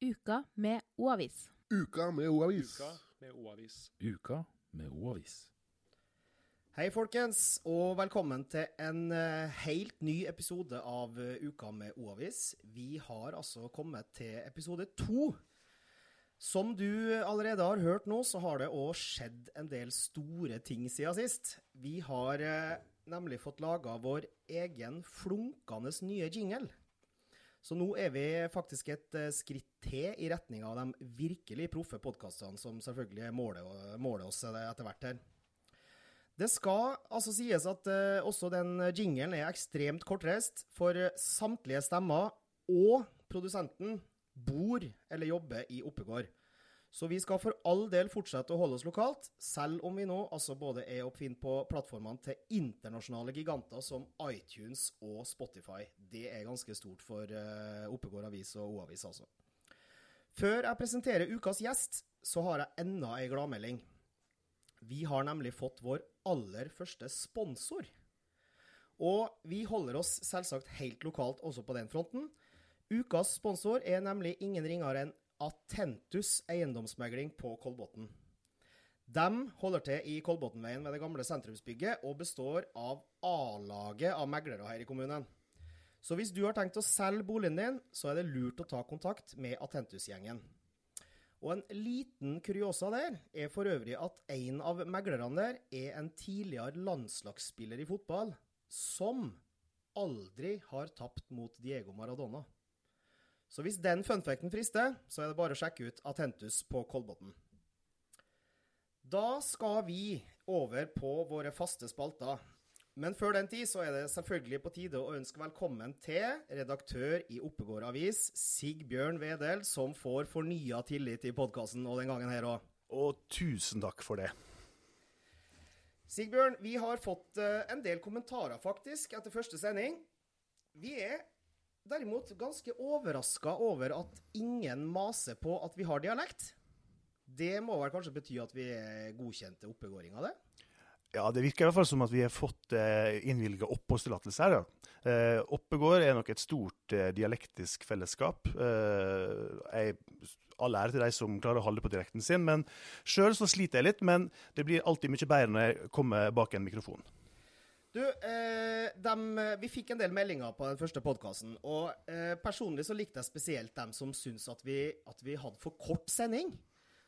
Uka med O-avis. Uka med O-avis. Uka med O-avis. Uka med O-avis. Hei, folkens, og velkommen til en eh, helt ny episode av eh, Uka med O-avis. Vi har altså kommet til episode to. Som du allerede har hørt nå, så har det òg skjedd en del store ting siden sist. Vi har eh, nemlig fått laga vår egen flunkende nye jingle. Så nå er vi faktisk et eh, skritt til i retning av de virkelig proffe podkastene, som selvfølgelig måler, måler oss etter hvert her. Det skal altså sies at uh, også den jingelen er ekstremt kortreist, for samtlige stemmer og produsenten bor eller jobber i Oppegård. Så vi skal for all del fortsette å holde oss lokalt, selv om vi nå altså både er å på plattformene til internasjonale giganter som iTunes og Spotify. Det er ganske stort for uh, Oppegård avis og O-avis, altså. Før jeg presenterer ukas gjest, så har jeg enda ei gladmelding. Vi har nemlig fått vår aller første sponsor. Og vi holder oss selvsagt helt lokalt også på den fronten. Ukas sponsor er nemlig ingen ringere enn Attentus eiendomsmegling på Kolbotn. De holder til i Kolbotnveien ved det gamle sentrumsbygget, og består av A-laget av meglere her i kommunen. Så hvis du har tenkt å selge boligen din, så er det lurt å ta kontakt med Atentus-gjengen. Og en liten kuriosa der er for øvrig at en av meglerne der er en tidligere landslagsspiller i fotball som aldri har tapt mot Diego Maradona. Så hvis den funfacten frister, så er det bare å sjekke ut Atentus på Kolbotn. Da skal vi over på våre faste spalter. Men før den tid så er det selvfølgelig på tide å ønske velkommen til redaktør i Oppegård Avis, Sigbjørn Wedel, som får fornya tillit i podkasten og den gangen her òg. Og tusen takk for det. Sigbjørn, vi har fått uh, en del kommentarer faktisk etter første sending. Vi er derimot ganske overraska over at ingen maser på at vi har dialekt. Det må vel kanskje bety at vi er godkjente av det? Ja, det virker i hvert fall som at vi har fått eh, innvilga oppholdstillatelse her. Ja. Eh, Oppegård er nok et stort eh, dialektisk fellesskap. Jeg, all ære til de som klarer å holde på direkten sin, men sjøl så sliter jeg litt. Men det blir alltid mye bedre når jeg kommer bak en mikrofon. Du, eh, de, vi fikk en del meldinger på den første podkasten. Og eh, personlig så likte jeg spesielt dem som syntes at vi, at vi hadde for kort sending.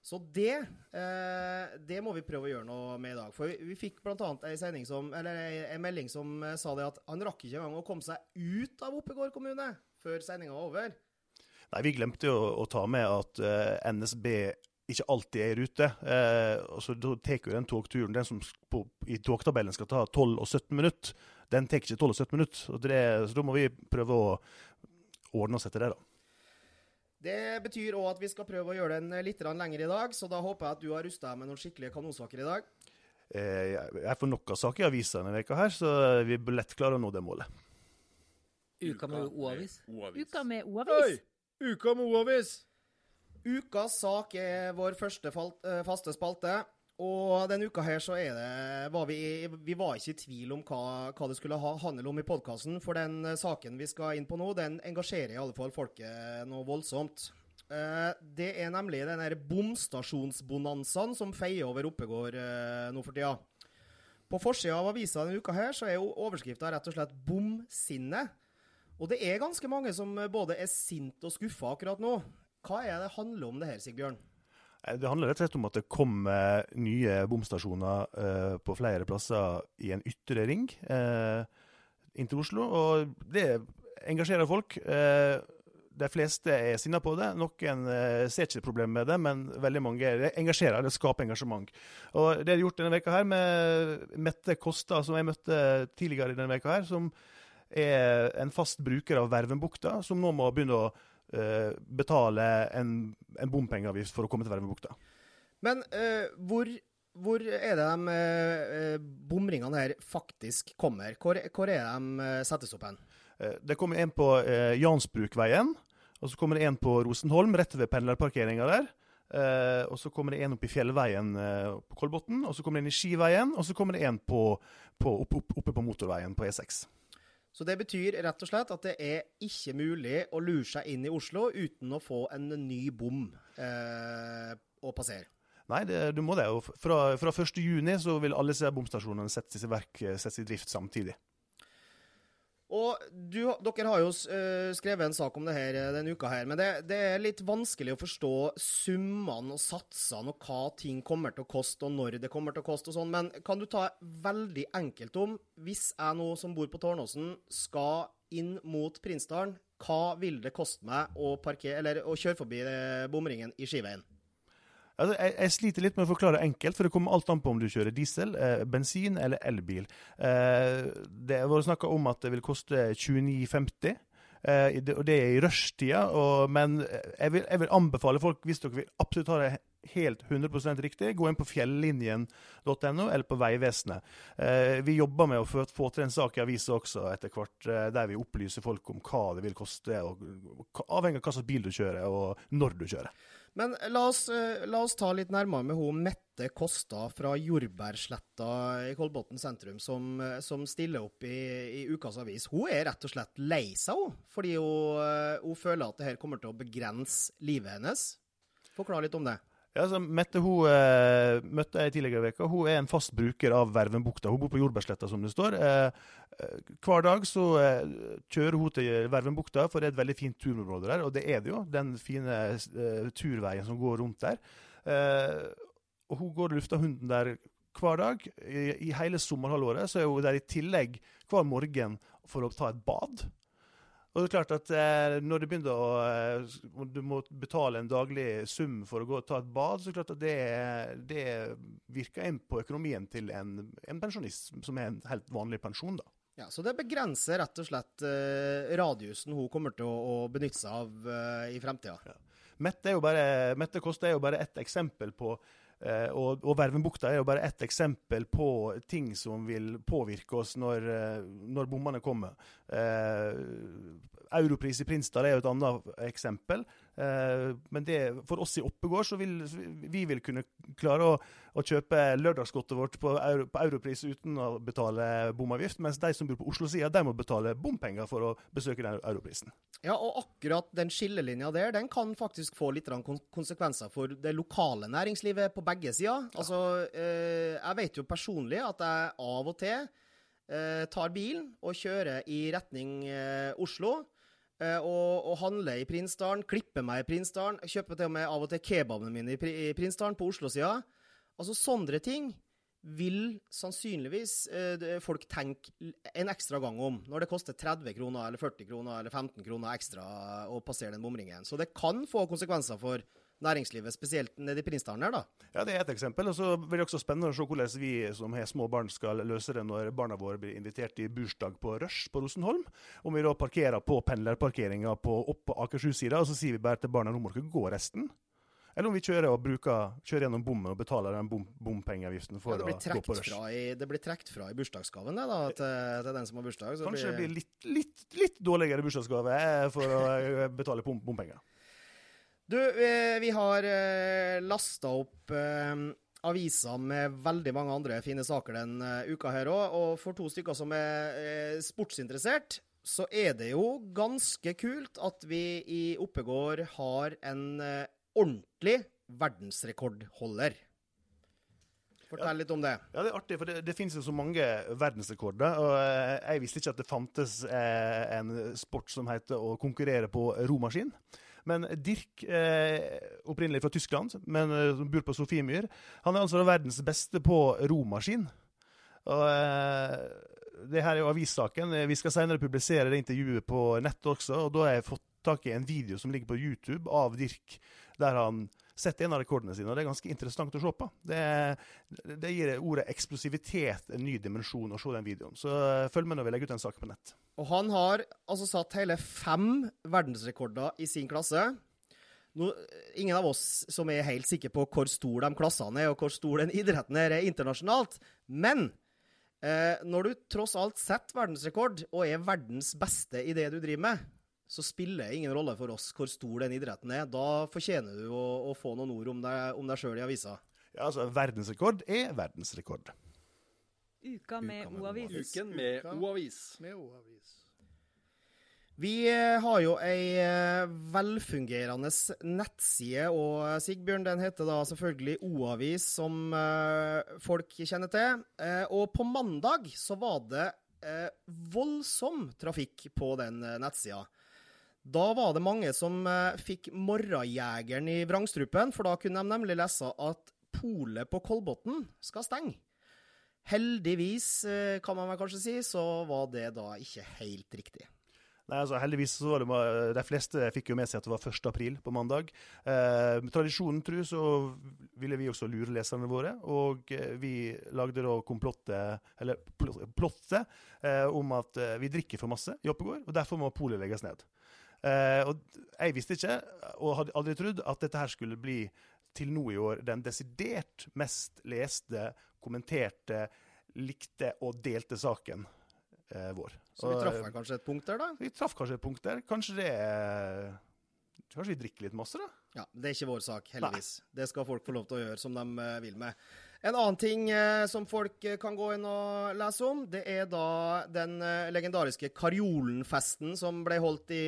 Så det, eh, det må vi prøve å gjøre noe med i dag. For vi, vi fikk bl.a. en, en melding som eh, sa det at han rakk ikke engang å komme seg ut av Oppegård kommune før sendinga var over. Nei, Vi glemte jo å ta med at uh, NSB ikke alltid er i rute. Eh, og så Da tar jo den togturen, den som på, i togtabellen skal ta 12 og 17 minutter, den tar ikke 12 og 17 minutter. Og det, så da må vi prøve å ordne oss etter det, da. Det betyr òg at vi skal prøve å gjøre den litt lenger i dag, så da håper jeg at du har rusta deg med noen skikkelige kanonsaker i dag. Eh, jeg får nok av saker i avisa denne veka her, så vi bør lett klare å nå det målet. Uka med O-avis. Uka med O-avis. Uka med O-avis! Ukas sak er vår første faste spalte. Og denne uka her så er det var vi, vi var ikke i tvil om hva, hva det skulle ha, handle om i podkasten. For den saken vi skal inn på nå, den engasjerer i alle fall folket noe voldsomt. Uh, det er nemlig den der bomstasjonsbonanzaen som feier over Oppegård nå for tida. På forsida av avisa denne uka her så er overskrifta rett og slett 'Bomsinne'. Og det er ganske mange som både er sint og skuffa akkurat nå. Hva er det handler om det her, Sigbjørn? Eh, det handler rett og slett om at det kommer nye bomstasjoner uh, på flere plasser i en ytre ring uh, inn til Oslo. Og det engasjerer folk. Uh, de fleste er sinna på det. Noen eh, ser ikke problem med det, men veldig mange det engasjerer. Det skaper engasjement. Og Det er gjort denne veka her med Mette Kosta, som jeg møtte tidligere i denne veka her, som er en fast bruker av Vervenbukta, som nå må begynne å uh, betale en, en bompengeavgift for å komme til Vervebukta. Men uh, hvor, hvor, er det de uh, bomringene her faktisk kommer? Hvor, hvor er de settes opp hen? det kommer en på Jansbrukveien. Og så kommer det en på Rosenholm, rett ved pendlerparkeringa der. Uh, og så kommer det en opp i Fjellveien uh, på Kolbotn, og så kommer det en i Skiveien, og så kommer det en på, på, opp, opp, oppe på motorveien på E6. Så det betyr rett og slett at det er ikke mulig å lure seg inn i Oslo uten å få en ny bom eh, å passere. Nei, det, du må det. jo. fra, fra 1.6 vil alle disse bomstasjonene settes i verk, eh, settes i drift samtidig. Og du, dere har jo eh, skrevet en sak om det her eh, denne uka, her, men det, det er litt vanskelig å forstå summene og satsene og hva ting kommer til å koste, og når det kommer til å koste og sånn. Men kan du ta veldig enkelt om, hvis jeg nå som bor på Tårnåsen skal inn mot Prinsdalen, hva vil det koste meg å, parkere, eller, å kjøre forbi eh, bomringen i Skiveien? Altså, jeg, jeg, sliter litt med å forklare enkelt, for det kommer alt an på om du kjører diesel, eh, bensin eller elbil. Eh, det har vært snakka om at det vil koste 29,50. Eh, og det er i rushtida, men jeg vil, jeg vil, anbefale folk, hvis dere vil absolutt ha det helt 100% riktig, gå inn på fjellinjen.no eller på Vegvesenet. Eh, vi jobber med å få, få til en sak i avisa også etter hvert, eh, der vi opplyser folk om hva det vil koste, og, avhengig av hva slags bil du kjører og når du kjører. Men la oss, eh, la oss, ta litt nærmere med hun Mette Kosta fra Jordbærsletta i Kolbotn sentrum, som, eh, som, stiller opp i, i, Ukas Avis. Hun er rett og slett lei seg, fordi hun, eh, hun føler at det her kommer til å begrense livet hennes. Forklar litt om det. Ja, altså, Mette hun eh, møtte jeg tidligere i veka. Hun er en fast bruker av Vervenbukta. Hun bor på Jordbærsletta, som det står. Eh, eh, hver dag så eh, kjører hun til Vervenbukta, for det er et veldig fint turområde der. Og det er det jo, den fine eh, turveien som går rundt der. Eh, og hun går og lufter hunden der hver dag. I, I hele sommerhalvåret så er hun der i tillegg hver morgen for å ta et bad. Og det er klart at eh, Når du begynner å eh, du må betale en daglig sum for å gå og ta et bad, så er det klart at det, det virker inn på økonomien til en, en, pensjonist som er en helt vanlig pensjon. da. Ja, Så det begrenser rett og slett eh, radiusen hun kommer til å, å benytte seg av eh, i fremtida. Ja. Mette, Mette Koste er jo bare ett eksempel på Uh, og, og Vervenbukta er jo bare ett eksempel på ting som vil påvirke oss når, når bommene kommer. Uh, Europris i Prinsdal er jo et annet eksempel. men det, for oss i Oppegård så vil vi vil kunne klare å, å kjøpe lørdagsgodtet vårt på, Euro, på, Europris uten å betale bomavgift, mens de som bor på Oslo-sida, må betale bompenger for å besøke den Europrisen. Ja, og akkurat den skillelinja der, den kan faktisk få litt konsekvenser for det lokale næringslivet på begge sider. Altså, eh, jeg vet jo personlig at jeg av og til eh, tar bilen og kjører i retning eh, Oslo. Eh, og, og, handler i Prinsdalen, klipper meg i Prinsdalen. Kjøper til og med av og til kebabene mine i, i Prinsdalen, på Oslo-sida. Altså sånne ting vil sannsynligvis eh, folk tenke en ekstra gang om når det koster 30 kroner eller 40 kroner eller 15 kroner ekstra å passere den bomringen. Så det kan få konsekvenser for næringslivet, spesielt nede i Prinsdalen her, da. Ja, det er et eksempel. Og så blir det også spennende å se hvordan vi som har små barn skal løse det når barna våre blir invitert i bursdag på Rush på Rosenholm. Om vi da parkerer på pendlerparkeringa på på Akershus-sida, og så sier vi bare til barna nå må dere gå resten. Eller om vi kjører, og bruker, kjører gjennom bommen og betaler den bom, bompengeavgiften for ja, å gå på rush. I, det blir trukket fra i bursdagsgaven det, da, til, til, den som har bursdag. Kanskje det blir litt, litt, litt dårligere bursdagsgave eh, for å eh, betale bompenger. Du, eh, vi har lasta opp aviser med veldig mange andre fine saker den uka her òg. Og for to stykker som er sportsinteressert, så er det jo ganske kult at vi i Oppegård har en ordentlig verdensrekordholder. Fortell litt om det. Ja, Det er artig, for det, det finnes jo så mange verdensrekorder. og eh, Jeg visste ikke at det fantes eh, en sport som heter å konkurrere på romaskin. Men Dirk, eh, opprinnelig fra Tyskland, men eh, som bor på Sofiemyr, han er altså verdens beste på romaskin. Og eh, det her er jo avissaken. Vi skal senere publisere det intervjuet på nettet også. og Da har jeg fått tak i en video som ligger på YouTube av Dirk der han setter en av rekordene sine. og Det er ganske interessant å se på. Det, det gir ordet eksplosivitet en ny dimensjon å se den videoen. Så eh, følg med når vi legger ut en sak på nett. Og Han har altså satt hele fem verdensrekorder i sin klasse. No, ingen av oss som er helt sikre på hvor stor de klassene er, og hvor stor den idretten er, er internasjonalt. Men eh, når du tross alt setter verdensrekord, og er verdens beste i det du driver med, så spiller det ingen rolle for oss hvor stor den idretten er. Da fortjener du å, å få noen ord om deg, om deg sjøl i avisa. Ja, altså, verdensrekord er verdensrekord. Uka med O-avis. Uken med O-avis. Vi eh, har jo ei eh, velfungerende nettside, og eh, Sigbjørn, den heter da selvfølgelig O-avis, som folk kjenner til. Og på mandag så var det voldsom trafikk på den nettsida. Da var det mange som eh, fikk Morrajegeren i vrangstrupen, for da kunne de nemlig lese at polet på Kolbotn skal stenge. Heldigvis, eh, kan man vel kanskje si, så var det da ikke helt riktig. Nei, altså heldigvis så var det De fleste fikk jo med seg at det var 1. april på mandag. Eh, tradisjonen tru så ville vi også lure leserne våre, og eh, vi lagde da komplottet, eller plottet, eh, om at eh, vi drikker for masse i Oppegård, og derfor må polet legges ned. Eh, og jeg visste ikke, og hadde aldri trodd, at dette her skulle bli til nå i år den desidert mest leste, kommenterte, likte og delte saken eh, vår. Så vi traff vel kanskje et punkt der, da? vi traff kanskje et punkt der. Kanskje det er Kanskje vi drikker litt masse, da? Ja, Det er ikke vår sak, heldigvis. Det skal folk få lov til å gjøre som de eh, vil med. En annen ting eh, som folk eh, kan gå inn og lese om, det er da den eh, legendariske Karjolenfesten som ble holdt i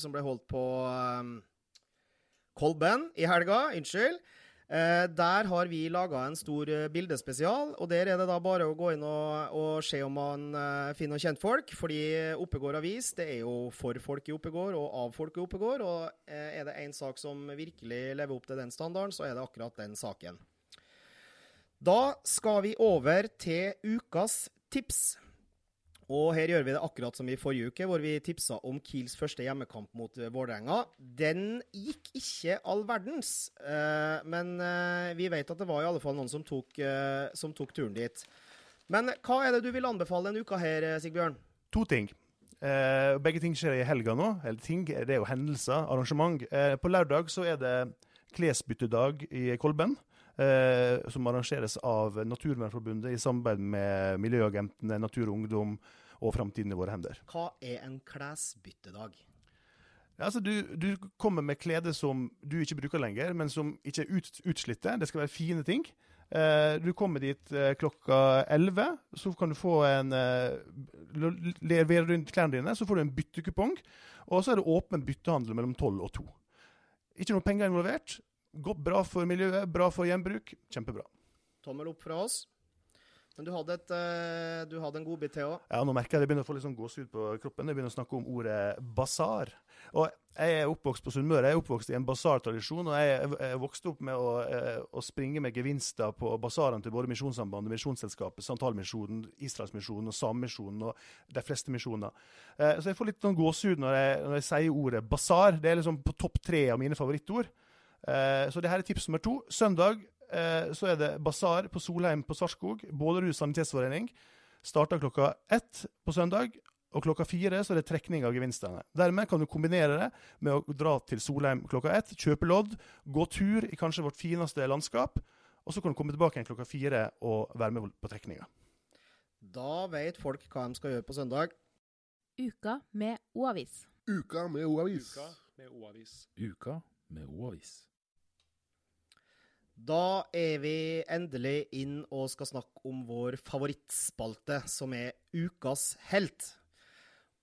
Som ble holdt på Kolben i helga. Unnskyld. Der har vi laga en stor bildespesial, og der er det da bare å gå inn og, og se om man finner noen kjentfolk. Fordi Oppegård Avis det er jo for folk i Oppegård og av folk i Oppegård. Og er det én sak som virkelig lever opp til den standarden, så er det akkurat den saken. Da skal vi over til ukas tips. Og her gjør vi det akkurat som i forrige uke, hvor vi tipsa om Kiels første hjemmekamp mot eh, Vålerenga. Den gikk ikke all verdens, eh, men eh, vi vet at det var i alle fall noen som tok, som tok turen dit. Men hva er det du vil anbefale denne uka her, Sigbjørn? To ting. Begge ting skjer i helga nå. Eller ting, det er jo hendelser, arrangement. På lørdag så er det klesbyttedag i Kolben. Eh, som arrangeres av Naturvernforbundet i samarbeid med Miljøagentene, Natur og Ungdom og Framtiden i våre hender. Hva er en klesbyttedag? Altså, du, du kommer med klede som du ikke bruker lenger, men som ikke er ut, utslitte. Det skal være fine ting. Eh, du kommer dit eh, klokka 11, så kan du få en Leverer rundt klærne dine, så får du en byttekupong. Og så er det åpen byttehandel mellom 12 og 2. Ikke noe penger involvert. Godt bra for miljøet, bra for gjenbruk. Kjempebra. Tommel opp fra oss. Men du hadde, et, eh, du hadde en godbit til òg. Ja, nå merker jeg det begynner å få litt sånn gåsehud på kroppen. Jeg begynner å snakke om ordet basar. Og jeg er oppvokst på Sunnmøre. Jeg er oppvokst i en basartradisjon. Og jeg, jeg vokste opp med å, eh, å springe med gevinster på basarene til både Misjonssambandet, Misjonsselskapet, Santalmisjonen, Israelsmisjonen og Samemisjonen og de fleste misjoner. Eh, Så jeg får litt sånn gåsehud når når jeg sier ordet basar. Det er liksom på topp tre av mine favorittord. Eh, Så det her er tips nummer to. Søndag eh, så er det basar på Solheim på Svarskog. Bålerud sanitetsforening. Starter klokka ett på søndag. Og klokka fire så er det trekning av gevinstene. Dermed kan du kombinere det med å dra til Solheim klokka ett, kjøpe lodd, gå tur i kanskje vårt fineste landskap, og så kan du komme tilbake igjen klokka fire og være med på trekninga. Da vet folk hva de skal gjøre på søndag. Uka med O-avis. Uka med O-avis. med O-avis. Uka med O-avis. Da er vi endelig inn og skal snakke om vår favorittspalte, som er Ukas helt.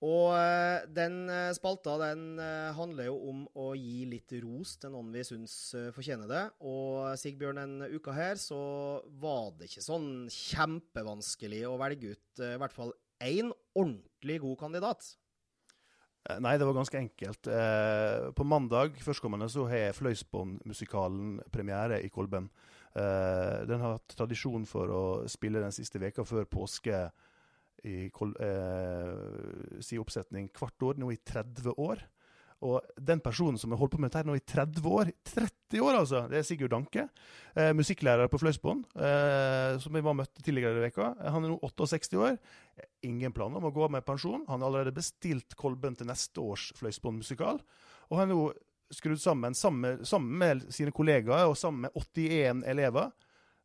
Og eh, den eh, spalta den eh, handler jo om å gi litt ros til noen vi syns fortjener det. Og Sigbjørn, den uka her så var det ikke sånn kjempevanskelig å velge ut i hvert fall én ordentlig god kandidat. Eh, Nei, det var ganske enkelt. Eh, på mandag førstkommende så har Fløysbånd-musikalen premiere i Kolben. Eh, den har hatt tradisjon for å spille den siste veka før påske i Kol eh, si oppsetning hvert år, nå i 30 år. Og den personen som har holdt på med dette nå i 30 år, 30 år altså, det er Sigurd Danke. Eh, musikklærer på Fløysbånd, eh, som vi var møtte tidligere i veka. Han er nå 68 år. Ingen planer om å gå av med pensjon. Han har allerede bestilt Kolben til neste års Fløysbåndmusikal. Og han er nå skrudd sammen, sammen, sammen med sine kollegaer og sammen med 81 elever,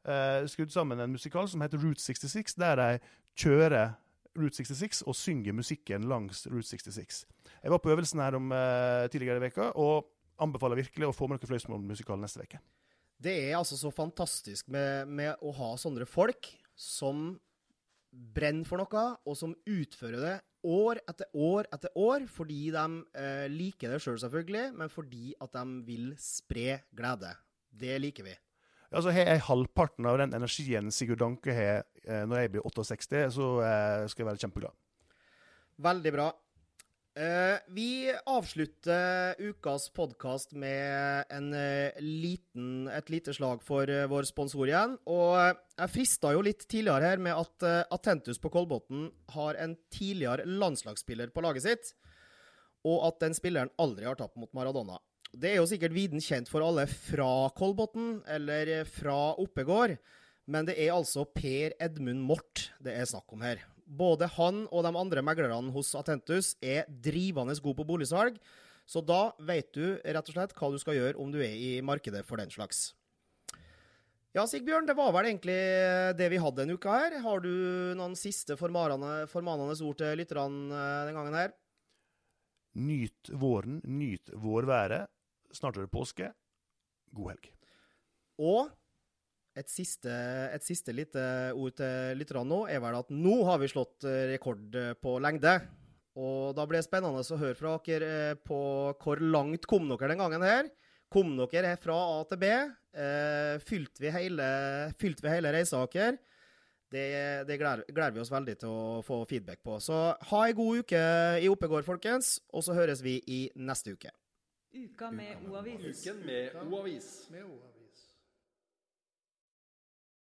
eh, skrudd sammen en musikal som heter Route 66, der de kjører Route 66 og synger musikken langs Route 66. Jeg var på øvelsen her om eh, tidligere i veka, og anbefaler virkelig å få med dere Fløysbåndmusikal neste uke. Det er altså så fantastisk med, med å ha sånne folk som brenner for noe, og som utfører det år etter år etter år fordi de eh, liker det sjøl, selv, selvfølgelig, men fordi at de vil spre glede. Det liker vi. Altså, Har jeg halvparten av den energien Sigurd Danke har eh, når jeg blir 68, så eh, skal jeg være kjempeglad. Veldig bra. Eh, vi avslutter ukas podkast med en, eh, liten, et lite slag for eh, vår sponsor igjen. Og jeg frista jo litt tidligere her med at Atentus på Kolbotn har en tidligere landslagsspiller på laget sitt, og at den spilleren aldri har tapt mot Maradona. Det er jo sikkert viden kjent for alle fra Kolbotn eller fra Oppegård, men det er altså Per Edmund Mort det er snakk om her. Både han og de andre meglerne hos Atentus er drivende gode på boligsalg, så da vet du rett og slett hva du skal gjøre om du er i markedet for den slags. Ja, Sigbjørn, det var vel egentlig det vi hadde en uke her. Har du noen siste formanende, ord til lytterne eh, den gangen her? Nyt våren, nyt vårværet. Snart er det påske. God helg. Og et siste, et siste lite ord til lytterne nå er vel at nå har vi slått eh, rekord eh, på lengde. Og da blir det spennende å høre fra dere eh, på hvor langt kom dere den gangen her. Kom dere fra A til B? Fylte vi hele, fylte vi hele reisa deres? Det, det gleder, gleder vi oss veldig til å få feedback på. Så ha ei god uke i Oppegård, folkens. Og så høres vi i neste uke. Uka med O-avis. Uken. Med O-avis.